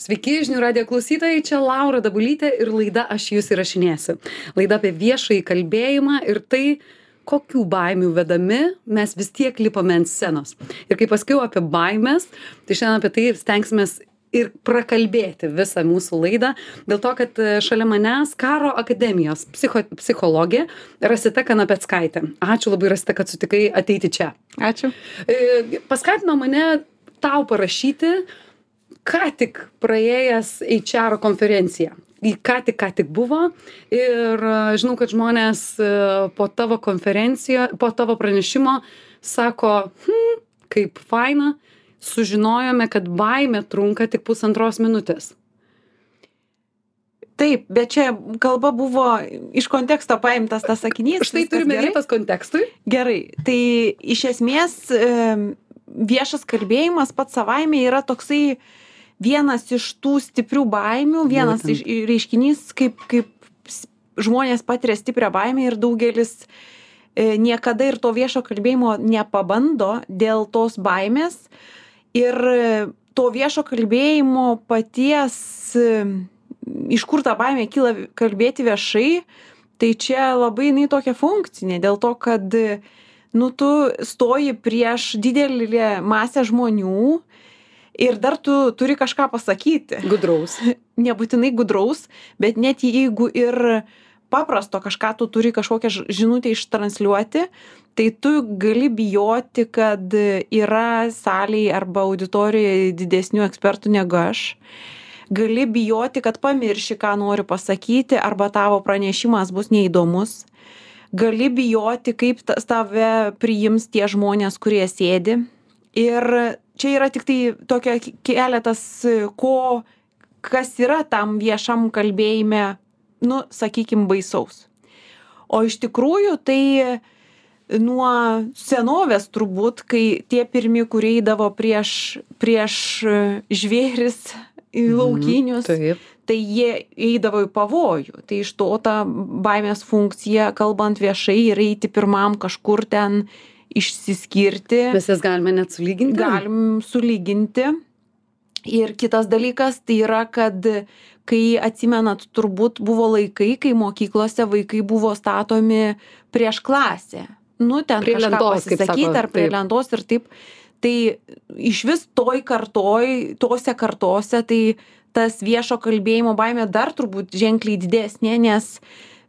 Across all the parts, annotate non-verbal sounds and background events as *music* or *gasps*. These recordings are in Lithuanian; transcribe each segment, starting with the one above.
Sveiki, žinių radio klausytojai, čia Laura Dabulytė ir laida Aš jūs įrašinėsiu. Laida apie viešąjį kalbėjimą ir tai, kokių baimių vedami mes vis tiek lipame ant scenos. Ir kai pasakiau apie baimės, tai šiandien apie tai stengsimės ir prakalbėti visą mūsų laidą, dėl to, kad e, šalia manęs karo akademijos psicho, psichologė Rasita Kanapetskaitė. Ačiū labai, Rasita, kad sutikai ateiti čia. Ačiū. E, paskatino mane tau parašyti, ką tik praėjęs HR konferenciją. Į ką tik, ką tik buvo. Ir e, žinau, kad žmonės e, po tavo konferencijo, po tavo pranešimo sako, hm, kaip faina, sužinojome, kad baime trunka tik pusantros minutės. Taip, bet čia kalba buvo iš konteksto paimtas tas sakinys. Štai turime vietos kontekstui. Gerai, tai iš esmės viešas kalbėjimas pats savaime yra toksai vienas iš tų stiprių baimių, vienas iš reiškinys, kaip, kaip žmonės patiria stiprią baimę ir daugelis e, niekada ir to viešo kalbėjimo nepabando dėl tos baimės. Ir to viešo kalbėjimo paties, e, iš kur ta baimė kyla kalbėti viešai, tai čia labai jinai tokia funkcinė, dėl to, kad nu tu stoji prieš didelę masę žmonių ir dar tu turi kažką pasakyti. Gudraus. *laughs* Nebūtinai gudraus, bet net jeigu ir paprasto kažką tu turi kažkokią žinutę ištransliuoti, tai tu gali bijoti, kad yra salėje arba auditorijoje didesnių ekspertų negu aš. Gali bijoti, kad pamirši, ką nori pasakyti, arba tavo pranešimas bus neįdomus gali bijoti, kaip tave priims tie žmonės, kurie sėdi. Ir čia yra tik tai tokia keletas, ko, kas yra tam viešam kalbėjime, nu, sakykim, baisaus. O iš tikrųjų tai nuo senovės turbūt, kai tie pirmi, kurie eidavo prieš, prieš žvėris į mhm, laukinius, mm, taip tai jie eidavo į pavojų tai iš to ta baimės funkcija kalbant viešai ir eiti pirmam kažkur ten išsiskirti. Mes jas galime net sulyginti. Galim sulyginti. Ir kitas dalykas tai yra kad kai atsimenat turbūt buvo laikai kai mokyklose vaikai buvo statomi prieš klasę. Nu ten prie lentos pasisakyt ar prie lentos ir taip. Tai išvis toj kartoj tose kartose tai tas viešo kalbėjimo baimė dar turbūt ženkliai didesnė, nes,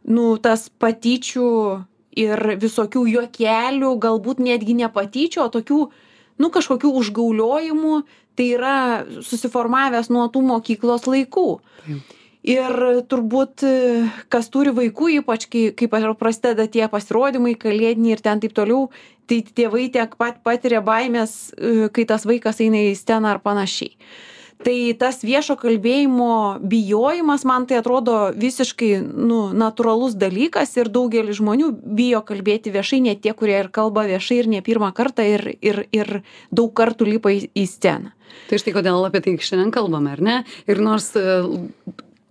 nu, tas patyčių ir visokių juokelių, galbūt netgi ne patyčių, o tokių, nu, kažkokių užgauliojimų, tai yra susiformavęs nuo tų mokyklos laikų. Taip. Ir turbūt, kas turi vaikų, ypač kai, kai prasideda tie pasirodymai, kalėdiniai ir ten taip toliau, tai tėvai tiek pat patiria baimės, kai tas vaikas eina į sceną ar panašiai tai tas viešo kalbėjimo bijojimas man tai atrodo visiškai nu natūralus dalykas ir daugelis žmonių bijo kalbėti viešai net tie kurie ir kalba viešai ir ne pirmą kartą ir ir ir daug kartų lipa į, į sceną. Tai štai kodėl apie tai šiandien kalbame ar ne? Ir nors e,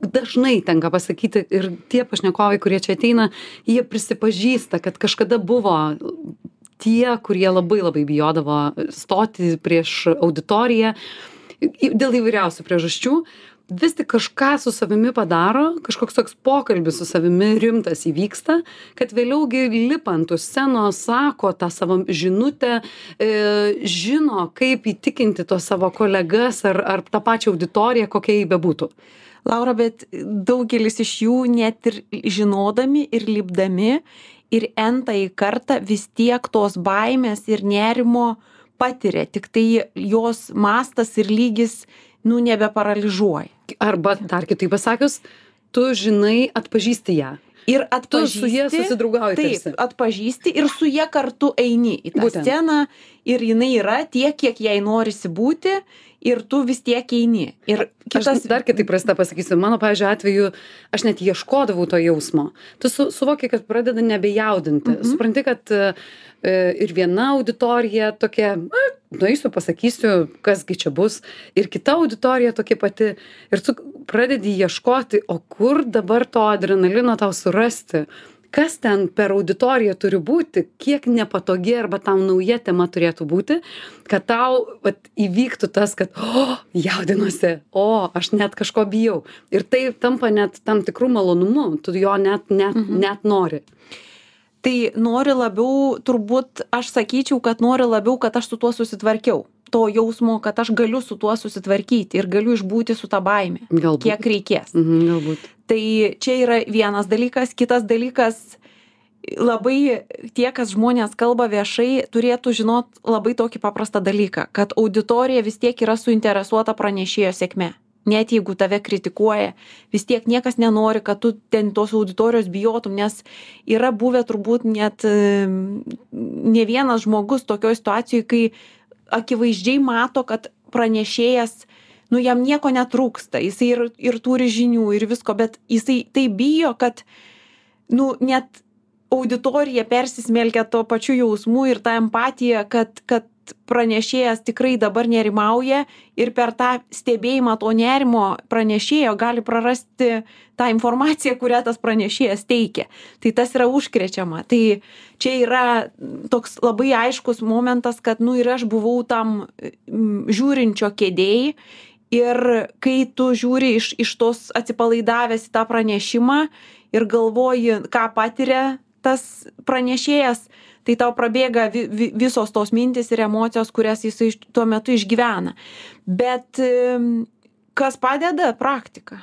dažnai tenka pasakyti ir tie pašnekovai kurie čia ateina jie prisipažįsta kad kažkada buvo tie kurie labai labai bijodavo stoti prieš auditoriją dėl įvairiausių priežasčių vis tik kažką su savimi padaro kažkoks toks pokalbis su savimi rimtas įvyksta kad vėliau gi lipa ant tos scenos sako tą savo žinutę e, žino kaip įtikinti tuos savo kolegas ar ar tą pačią auditoriją kokia ji bebūtų. Laura bet daugelis iš jų net ir žinodami ir lipdami ir entąjį kartą vis tiek tos baimės ir nerimo patiria tiktai jos mastas ir lygis nu nebeparalyžiuoja arba dar kitaip pasakius tu žinai atpažįsti ją ir atpažįsti. Tu su jie susidraugauji. Taip, tarsi. atpažįsti ir su jie kartu eini į tą Būtent. sceną ir jinai yra tiek, kiek jai norisi būti ir tu vis tiek eini. Ir kitas... Aš dar kitaip prasta pasakysiu, mano, pavyzdžiui, atveju aš net ieškodavau to jausmo. Tu su, suvoki, kad pradeda nebejaudinti. Mm -hmm. Supranti, kad E, ir viena auditorija tokia, nueisiu, pasakysiu, kasgi čia bus, ir kita auditorija tokia pati. Ir tu pradedi ieškoti, o kur dabar to adrenalino tau surasti, kas ten per auditoriją turi būti kiek nepatogi arba tau nauja tema turėtų būti kad tau vat įvyktų tas kad o jaudinuosi o aš net kažko bijau. Ir tai tampa net tam tikru malonumu tu jo net net net nori. Tai nori labiau turbūt aš sakyčiau kad nori labiau kad aš su tuo susitvarkiau. To jausmo kad aš galiu su tuo susitvarkyti ir galiu išbūti su ta baime Galbūt. kiek reikės. Mhm, galbūt tai čia yra vienas dalykas. Kitas dalykas labai tie kas žmonės kalba viešai turėtų žinot labai tokį paprastą dalyką kad auditorija vis tiek yra suinteresuota pranešėjo sėkme. Net jeigu tave kritikuoja vis tiek niekas nenori kad tu ten tos auditorijos bijotum nes yra buvę turbūt net ne vienas žmogus tokioj situacijoj kai akivaizdžiai mato kad pranešėjas nu jam nieko netrūksta. Jisai ir ir turi žinių ir visko bet jisai taip bijo kad nu net auditorija persismelkia tuo pačiu jausmu ir ta empatija kad kad pranešėjas tikrai dabar nerimauja ir per tą stebėjimą to nerimo pranešėjo gali prarasti tą informaciją kurią tas pranešėjas teikia. Tai tas yra užkrečiama. Tai čia yra toks labai aiškus momentas kad nu ir aš buvau tam žiūrinčio kėdėj ir kai tu žiūri iš iš tos atsipalaidavęs į tą pranešimą ir galvoji ką patiria tas pranešėjas tai tau prabėga vi vi visos tos mintys ir emocijos kurias jisai tuo metu išgyvena. Bet kas padeda? Praktika.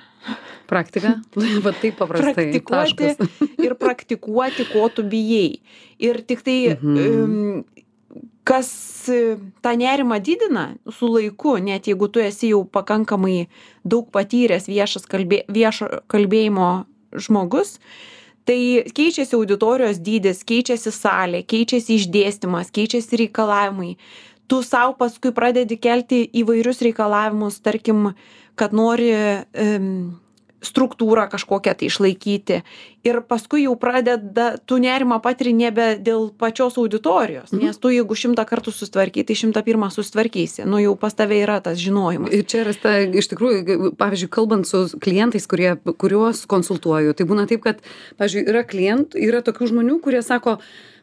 Praktika? *laughs* Va taip paprastai praktikuoti taškas. ir praktikuoti ko tu bijai. Ir tiktai Mhm. Kas e, tą nerimą didina su laiku net jeigu tu esi jau pakankamai daug patyręs viešas kalbė viešo kalbėjimo žmogus tai keičiasi auditorijos dydis keičiasi salė keičiasi išdėstymas keičiasi reikalavimai. Tu sau paskui pradedi kelti įvairius reikalavimus tarkim kad nori em, struktūrą kažkokią tai išlaikyti ir paskui jau pradeda tu nerimą patiri nebe dėl pačios auditorijos Mhm. nes tu jeigu šimtą kartų susitvarkei tai šimtą pirmą susitvarkysi nu jau pas tave yra tas žinojimas Ir čia yra ta, iš tikrųjų, pavyzdžiui, kalbant su klientais, kurie, kuriuos konsultuoju, tai būna taip, kad, pavyzdžiui, yra klientų, yra tokių žmonių, kurie sako,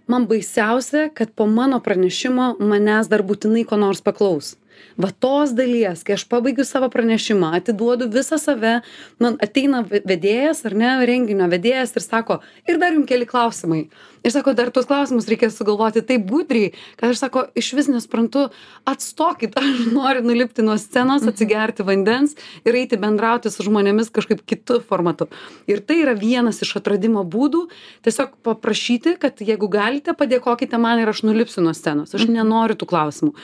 man baisiausia, kad po mano pranešimo manęs dar būtinai ko nors paklaus. Va tos dalies, kai aš pabaigiu savo pranešimą, atiduodu visą save, man ateina ve- vedėjas ar ne, renginio vedėjas ir sako, ir dar jums keli klausimai. Ir sako, dar tuos klausimus reikės sugalvoti taip gudriai, kad aš sako, iš vis nesprantu, atstokit, *laughs* aš noriu nulipti nuo scenos, atsigerti vandens ir eiti bendrauti su žmonėmis kažkaip kitų formatų. Ir tai yra vienas iš atradimo būdų, tiesiog paprašyti, kad jeigu galite, padėkokite man ir aš nulipsiu nuo scenos, aš nenoriu tų klausimų.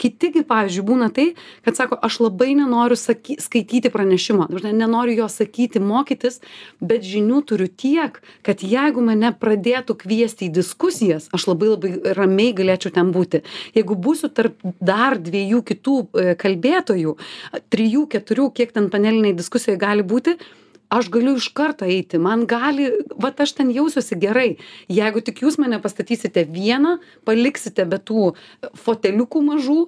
Kitigi, pavyzdžiui, būna tai, kad sako, aš labai nenoriu saky, skaityti pranešimo, ta prasme, nenoriu jo sakyti, mokytis, bet žinių turiu tiek, kad jeigu mane pradėtų kviesti į diskusijas, aš labai labai ramiai galėčiau ten būti. Jeigu būsiu tarp dar dviejų kitų e, kalbėtojų, trijų, keturių, kiek ten paneliniai diskusijai gali būti, aš galiu iš karto eiti, man gali, va aš ten jausiuosi gerai. Jeigu tik jūs mane pastatysite vieną, paliksite be tų foteliukų mažų,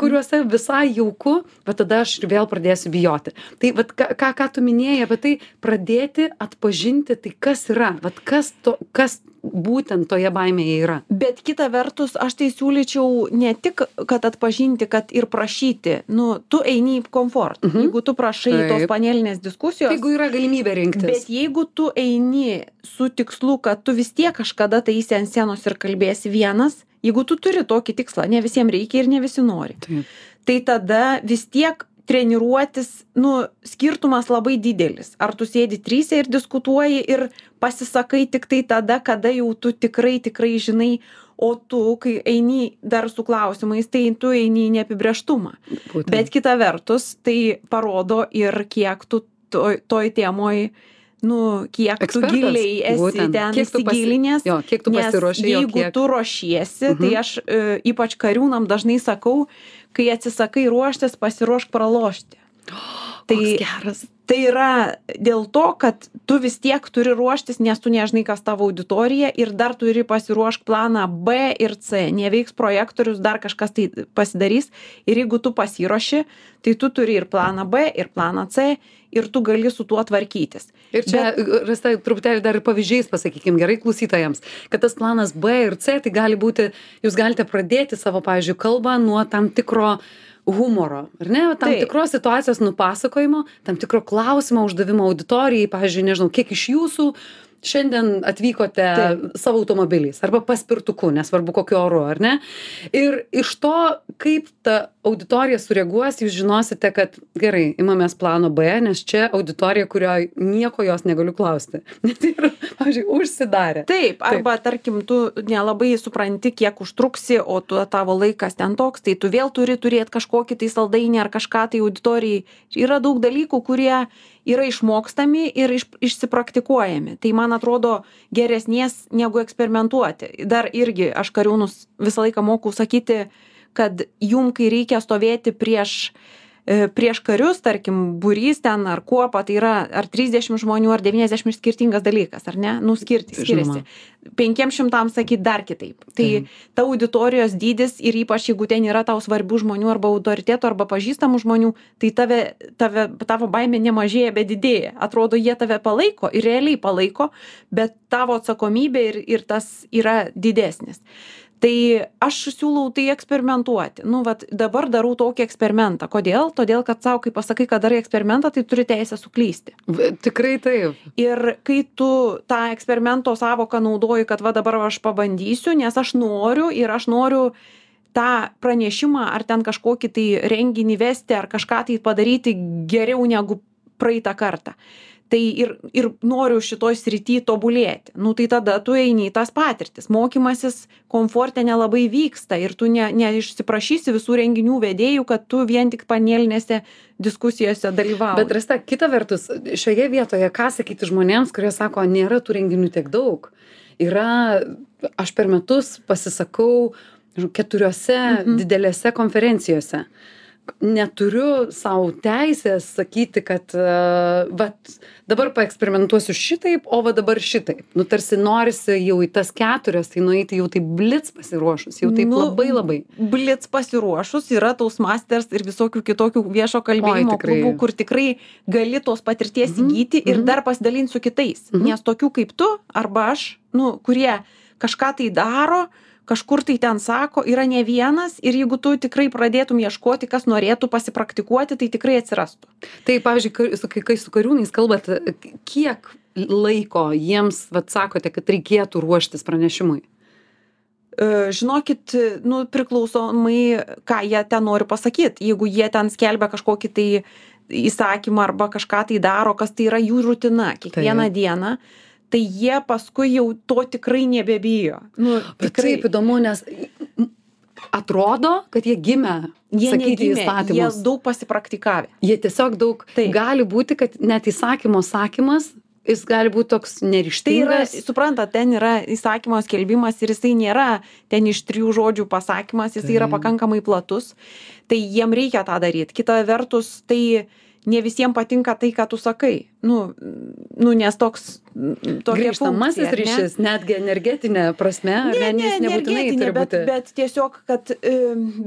kuriuose visai jauku, va tada aš ir vėl pradėsiu bijoti. Tai va ką, ką, ką tu minėjai apie tai, pradėti atpažinti, tai kas yra, va kas, to, kas būtent toje baimėje yra. bet kita vertus aš tai siūlyčiau ne tik kad atpažinti kad ir prašyti nu tu eini į komfortą Mhm. jeigu tu prašai tos panelinės diskusijos Jeigu yra galimybė rinktis. bet jeigu tu eini su tikslu kad tu vis tiek kažkada tai eisi ant scenos ir kalbėsi vienas jeigu tu turi tokį tikslą ne visiem reikia ir ne visi nori tai tada vis tiek treniruotis nu skirtumas labai didelis ar tu sėdi trise ir diskutuoji ir pasisakai tiktai tada kada jau tu tikrai tikrai žinai o tu kai eini dar su klausimais tai tu eini į neapibrėžtumą Būtent. bet kita vertus tai parodo ir kiek tu toj toj temoj nu kiek tu Ekspertas, giliai esi būtent. ten Kiek tu pasi- įsigilinęs Jo, kiek tu nes pasiruošai, jo, jeigu kiek. tu ruošiesi tai Mhm. aš e, ypač kariūnam dažnai sakau kai atsisakai ruoštis pasiruošk pralošti *gasps* Tai geras. tai yra dėl to kad tu vis tiek turi ruoštis nes tu nežinai kas tavo auditorija ir dar turi pasiruošk planą b ir c. Neveiks projektorius dar kažkas tai pasidarys. Ir jeigu tu pasiruoši tai tu turi ir planą b ir planą c ir tu gali su tuo tvarkytis. Ir čia, Rasta, truputėlį dar ir pavyzdžiais pasakykim gerai klausytojams, kad tas planas B ir C, tai gali būti, jūs galite pradėti savo, pavyzdžiui, kalbą nuo tam tikro humoro, ar ne, tam tikros situacijos nupasakojimo, tam tikro klausimo uždavimo auditorijai, pavyzdžiui, nežinau, kiek iš jūsų šiandien atvykote Taip. savo automobiliais arba paspirtuku, nesvarbu kokiu oru, ar ne? Ir iš to, kaip ta auditorija sureaguos, jūs žinosite, kad gerai, imamės plano B, nes čia auditorija, kurioje nieko jos negaliu klausti. *laughs* Net ir, pavyzdžiui, užsidarė. taip arba tarkim tu nelabai supranti kiek užtruksi o tu tavo laikas ten toks tai tu vėl turi turėt kažkokį tai saldainį ar kažką tai auditorijai yra daug dalykų kurie yra išmokstami ir iš išsipraktikuojami. Tai man atrodo geresnės negu eksperimentuoti. Dar irgi aš kariūnus visą laiką mokau sakyti kad jum kai reikia stovėti prieš prieš karius tarkim būrys ten ar kuopa tai yra ar trisdešim žmonių ar devyniasdešim skirtingas dalykas ar ne? Nu skirti skiriasi. Penkiem šimtam sakyt dar kitaip. Tai Taip. ta auditorijos dydis ir ypač jeigu ten yra tau svarbių žmonių arba autoritetų arba pažįstamų žmonių tai tave tave tavo baimė nemažėja bet didėja. Atrodo jie tave palaiko ir realiai palaiko bet tavo atsakomybė ir ir tas yra didesnis tai aš siūlau tai eksperimentuoti. Nu vat dabar darau tokį eksperimentą. Kodėl? Todėl kad sau kai pasakai kad darai eksperimentą tai turi teisę suklysti. Tikrai taip. ir kai tu tą eksperimento sąvoką naudoji kad va dabar aš pabandysiu nes aš noriu ir aš noriu tą pranešimą ar ten kažkokį tai renginį vesti ar kažką tai padaryti geriau negu praeitą kartą tai ir ir noriu šitoj srity tobulėti nu tai tada tu eini į tas patirtis mokymasis komforte nelabai vyksta ir tu ne neišsiprašysi visų renginių vedėjų kad tu vien tik panelinėse diskusijose dalyvauji Bet rasta, kita vertus, šioje vietoje, ką sakyti žmonėms, kurie sako, nėra tų renginių tiek daug. Yra, aš per metus pasisakau keturiose mhm. didelėse konferencijose. Neturiu savo teisės sakyti, kad uh, vat, dabar paeksperimentuosiu šitaip, o va dabar šitaip. Nu, tarsi norisi jau į tas keturias, tai nueiti jau taip blitz pasiruošus, jau taip Nu, labai labai. blitz pasiruošus yra Toastmasters ir visokių kitokių viešo kalbėjimo klubų, kur tikrai gali tos patirties Mhm, įgyti ir mhm. dar pasidalinti su kitais. Mhm. Nes tokių kaip tu arba aš, nu, kurie kažką tai daro, kažkur tai ten sako, yra ne vienas ir jeigu tu tikrai pradėtum ieškoti, kas norėtų pasipraktikuoti, tai tikrai atsirastų. Tai, pavyzdžiui, kai su, kai, kai su kariūnais kalbat, kiek laiko jiems, vat, sakote, kad reikėtų ruoštis pranešimui? E, Žinokit, nu, priklausomai, ką jie ten nori pasakyti. Jeigu jie ten skelbia kažkokį tai įsakymą arba kažką tai daro, kas tai yra jų rutina kiekvieną Taip. dieną, tai jie paskui jau to tikrai nebebijo. Nu, tikrai. taip įdomu, nes atrodo, kad jie gimė Jie sakyti negimė, jie įstatymus. daug pasipraktikavę. Jie tiesiog daug, Taip. gali būti, kad net įsakymo sakymas, jis gali būti toks Tai yra, suprantat, ten yra įsakymo skelbimas ir jisai nėra ten iš trijų žodžių pasakymas, jisai yra Taip. pakankamai platus. Tai jiem reikia tą daryti. Kita vertus, tai ne visiems patinka tai, ką tu sakai. Nu, nu nes toks... Grįžtamasis ar ne? ryšys, netgi energetinė prasme, ne, ne, ne, energetinė, bet, bet tiesiog, kad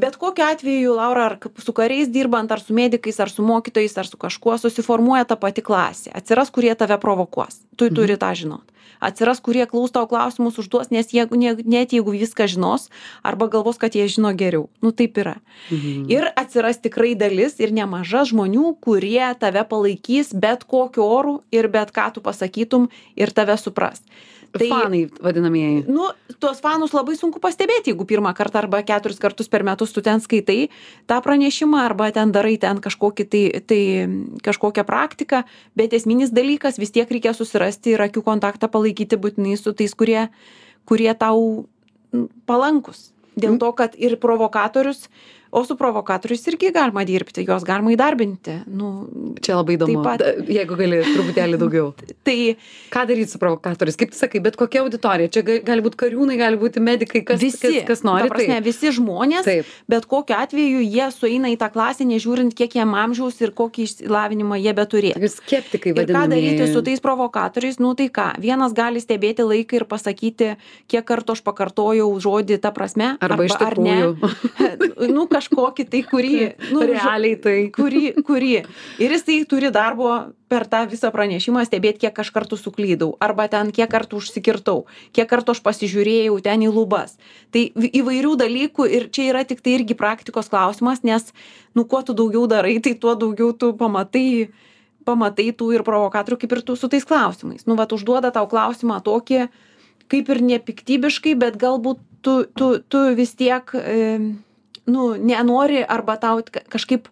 bet kokiu atveju, Laura, ar su kariais dirbant, ar su medikais, ar su mokytojais, ar su kažkuo, susiformuoja ta pati klasė. Atsiras, kurie tave provokuos. Tu Mhm. turi tą žinot. Atsiras, kurie klaus tau klausimus užduos, nes jeigu, ne, net jeigu viską žinos, arba galvos, kad jie žino geriau. Nu taip yra. Mhm. Ir atsiras tikrai dalis ir nemaža žmonių, kurie tave palaikys bet kokiu oru ir bet ką tu pasakytum ir tave supras. Tai... Fanai vadinamieji. nu tuos fanus labai sunku pastebėti jeigu pirmą kartą arba keturis kartus per metus tu ten skaitai tą pranešimą arba ten darai ten kažkokį tai tai kažkokią praktiką bet esminis dalykas vis tiek reikia susirasti ir akių kontaktą palaikyti būtinai su tais kurie kurie tau mm, palankūs dėl to kad ir provokatorius o su provokatoriais irgi galima dirbti juos galima įdarbinti nu Čia labai įdomu. Pat- Jeigu gali truputėlį daugiau. *laughs* tai Ką daryti su provokatoriais? Kaip tu sakai, bet kokia auditorija? Čia ga- gali būti kariūnai, gali būti medikai, kas, visi kas, kas nori. ta prasme, taip. visi žmonės Taip. bet kokiu atveju jie sueina į tą klasę nežiūrint kiek jiem amžiaus ir kokį išsilavinimą jie beturėtų Tokie skeptikai Ir ką vadinami. daryti su tais provokatoriais, nu tai ką, vienas gali stebėti laiką ir pasakyti, kiek kartų aš pakartojau žodį tą prasme, Arba iš ar ne. tikrųjų. *laughs* nu kažkokį tai, kurį, *laughs* nu, Realiai tai. *laughs* kurį, kurį. Ir jisai turi darbo per tą visą pranešimą stebėti, kiek aš kartų suklydau, arba ten kiek kartų užsikirtau, kiek kartų aš pasižiūrėjau ten į lubas. Tai įvairių dalykų ir čia yra tik tai irgi praktikos klausimas, nes, nu, kuo tu daugiau darai, tai tuo daugiau tu pamatai, pamatai tų ir provokatorių, kaip ir tu su tais klausimais. Nu, va, užduoda tau klausimą tokį, kaip ir nepiktybiškai, bet galbūt tu, tu, tu vis tiek, e, nu, nenori arba tau ka- kažkaip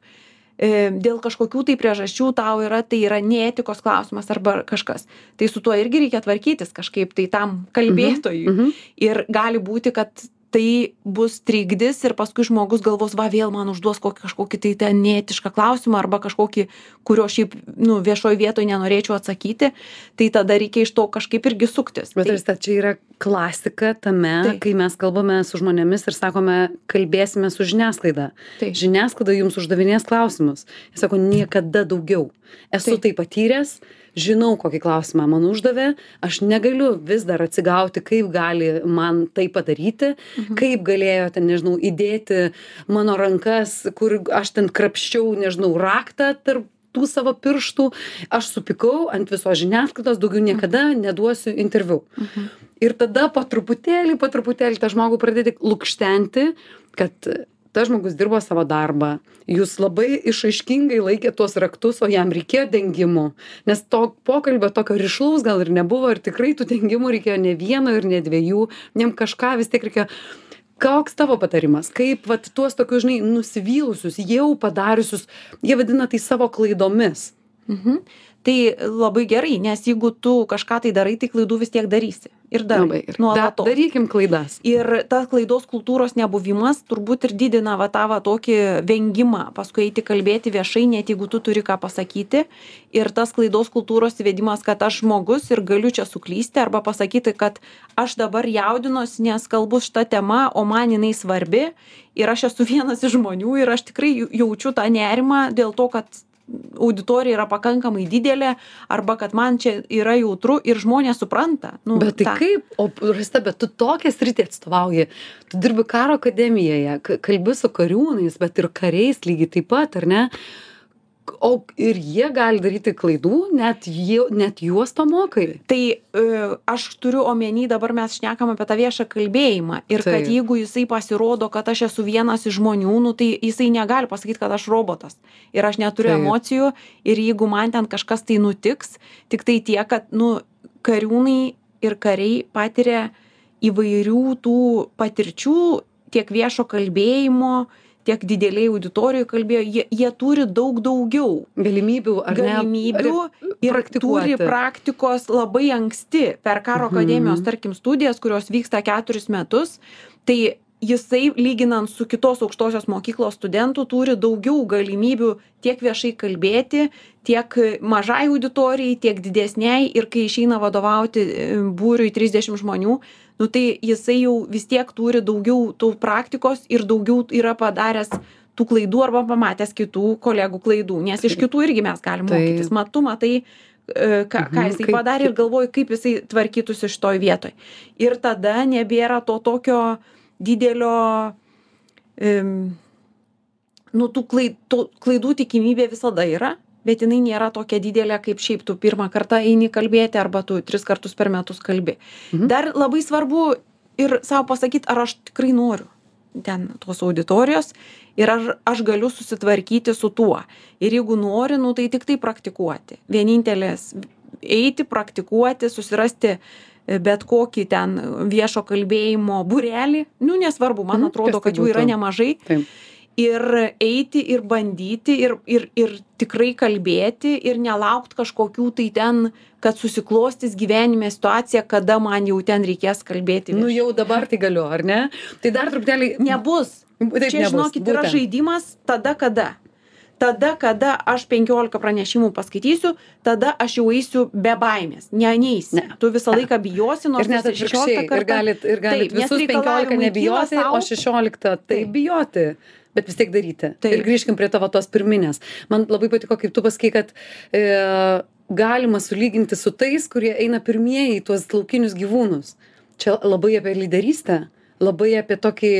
e, dėl kažkokių tai priežasčių tau yra, tai yra neetikos klausimas arba kažkas. Tai su tuo irgi reikia tvarkytis kažkaip tai tam kalbėtojui. Mhm. Ir gali būti, kad tai bus trikdis ir paskui žmogus galvos, va vėl man užduos kokį, kažkokį tai ten neetišką klausimą arba kažkokį, kurio šiaip nu, viešoje vietoje nenorėčiau atsakyti, tai tada reikia iš to kažkaip irgi suktis. Bet tai, tai, čia yra klasika tame, Taip. kai mes kalbame su žmonėmis ir sakome, kalbėsime su žiniasklaida. Taip. Žiniasklaida jums uždavinės klausimus. Jis sako, niekada daugiau. Esu Taip. tai patyręs, žinau, kokį klausimą man uždavė, aš negaliu vis dar atsigauti, kaip gali man tai padaryti, mhm. kaip galėjo ten, nežinau, įdėti mano rankas, kur aš ten krapščiau, nežinau, raktą tarp tų savo pirštų, aš supikau ant visos žiniasklaidos, daugiau niekada neduosiu interviu. Mhm. Ir tada po truputėlį, po truputėlį tą žmogų pradėti lūkštenti, kad tas žmogus dirbo savo darbą, jūs labai išaiškingai laikė tuos raktus, o jam reikėjo dengimų, nes to pokalbio tokio ryšlaus gal ir nebuvo ir tikrai tų dengimų reikėjo ne vieno ir ne dviejų, jam kažką vis tiek reikėjo. Koks tavo patarimas? Kaip vat, tuos tokius, žinai, nusivylusius, jau padariusius, jie vadina tai savo klaidomis. Mhm. Tai labai gerai, nes jeigu tu kažką tai darai, tai klaidų vis tiek darysi. Ir darai. Da, Nuolatos. darykim klaidas. Ir tas klaidos kultūros nebuvimas turbūt ir didina va tą va tokį vengimą, paskui eiti kalbėti viešai, net jeigu tu turi ką pasakyti. Ir tas klaidos kultūros įvedimas, kad aš žmogus ir galiu čia suklysti arba pasakyti, kad aš dabar jaudinuosi, nes kalbu šitą temą, o man jinai svarbi. Ir aš esu *laughs* vienas iš žmonių ir aš tikrai jaučiu tą nerimą dėl to, kad auditorija yra pakankamai didelė arba kad man čia yra jautru ir žmonės supranta. Nu, Bet tai tą- kaip, o Rasta, bet tu tokią sritį atstovauji, tu dirbi karo akademijoje, kalbi su kariūnais, bet ir kariais lygiai taip pat, ar ne? O ir jie gali daryti klaidų, net, jie, net juos to mokai. tai e, aš turiu omeny dabar mes šnekam apie tą viešą kalbėjimą ir kad jeigu jisai pasirodo kad aš esu vienas iš žmonių nu tai jisai negali pasakyt kad aš robotas. Ir aš neturiu emocijų ir jeigu man ten kažkas tai nutiks tiktai tiek kad nu kariūnai ir kariai patiria įvairių tų patirčių tiek viešo kalbėjimo tiek didelėj auditorijoj kalbėjo jie jie turi daug daugiau Galimybių, galimybių ir turi praktikos labai anksti. Per karo Mhm. akademijos tarkim studijas kurios vyksta keturis metus tai jisai lyginant su kitos aukštosios mokyklos studentu turi daugiau galimybių tiek viešai kalbėti tiek mažai auditorijai tiek didesnei ir kai išeina vadovauti e, būriui trisdešim žmonių nu tai jisai jau vis tiek turi daugiau tų praktikos ir daugiau yra padaręs tų klaidų arba pamatęs kitų kolegų klaidų nes iš kitų irgi mes galim mokytis. Mat tu matai e, ką ką Mhm, jisai padarė ir galvoji kaip jisai tvarkytųsi šitoj vietoj. Ir tada nebėra to tokio didelio em, nu tų klai tų klaidų tikimybė visada yra bet jinai nėra tokia didelė kaip šiaip tu pirmą kartą eini kalbėti arba tu tris kartus per metus kalbi. Mhm. dar labai svarbu ir sau pasakyt ar aš tikrai noriu ten tos auditorijos ir ar aš galiu susitvarkyti su tuo. Ir jeigu nori nu tai tiktai praktikuoti. Vienintelis eiti praktikuoti susirasti e, bet kokį ten viešo kalbėjimo būrelį. Nu nesvarbu man Mhm, atrodo kas tai kad jų yra nemažai. Taip. Ir eiti ir bandyti ir ir ir tikrai kalbėti ir nelaukt kažkokių tai ten kad susiklostys gyvenime situacija kada man jau ten reikės kalbėti Nu jau dabar tai galiu, ar ne? Tai dar truputėlį nebus Taip Čia, nebus, žinokit, yra būtent. žaidimas tada kada. Tada, kada aš 15 pranešimų paskaitysiu, tada aš jau eisiu be baimės. Ne, neįsi. Ne. Tu visą laiką bijosi, nors Ir net 16 atvirkščiai, ir kartą. galit, ir galit Taip, visus 15 reikalavimai nebijoti, o. 16 tai bijoti, bet vis tiek daryti. Taip. Ir grįžkim prie tavo tos pirminės. Man labai patiko, kaip tu pasakai, kad e, galima sulyginti su tais, kurie eina pirmieji į tuos laukinius gyvūnus. Čia labai apie lyderystę, labai apie tokį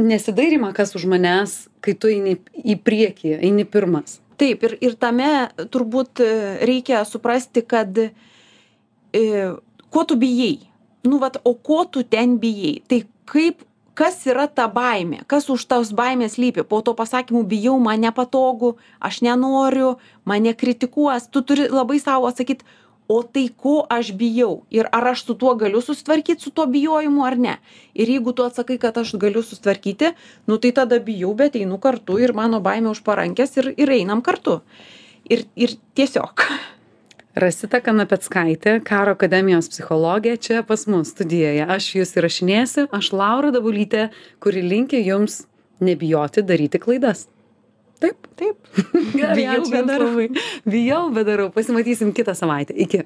nesidairimą, kas už manęs, kai tu eini į priekį, eini pirmas. Taip, ir, ir tame turbūt e, reikia suprasti, kad e, ko tu bijai. Nu, vat, o ko tu ten bijai? Tai kaip, kas yra ta baimė, kas už tos baimės lypi? Po to pasakymų bijau, man nepatogu, aš nenoriu, mane kritikuos. Tu turi labai savo atsakyti, o tai ko aš bijau? Ir ar aš su tuo galiu susitvarkyt su tuo bijojimu ar ne? Ir jeigu tu atsakai kad aš galiu susitvarkyti nu tai tada bijau bet einu kartu ir mano baimė už parankės ir ir einam kartu. Ir ir tiesiog *laughs* Rasita Kanapeckaitė, Karo akademijos psichologė, čia pas mus studijoje. Aš jūs įrašinėsiu, aš Laura Dabulytė, kuri linkia jums nebijoti daryti klaidas. Taip. taip Gerai, *laughs* Bijau, bet darau. Bijau, bet darau. Pasimatysim kitą savaitę. Iki.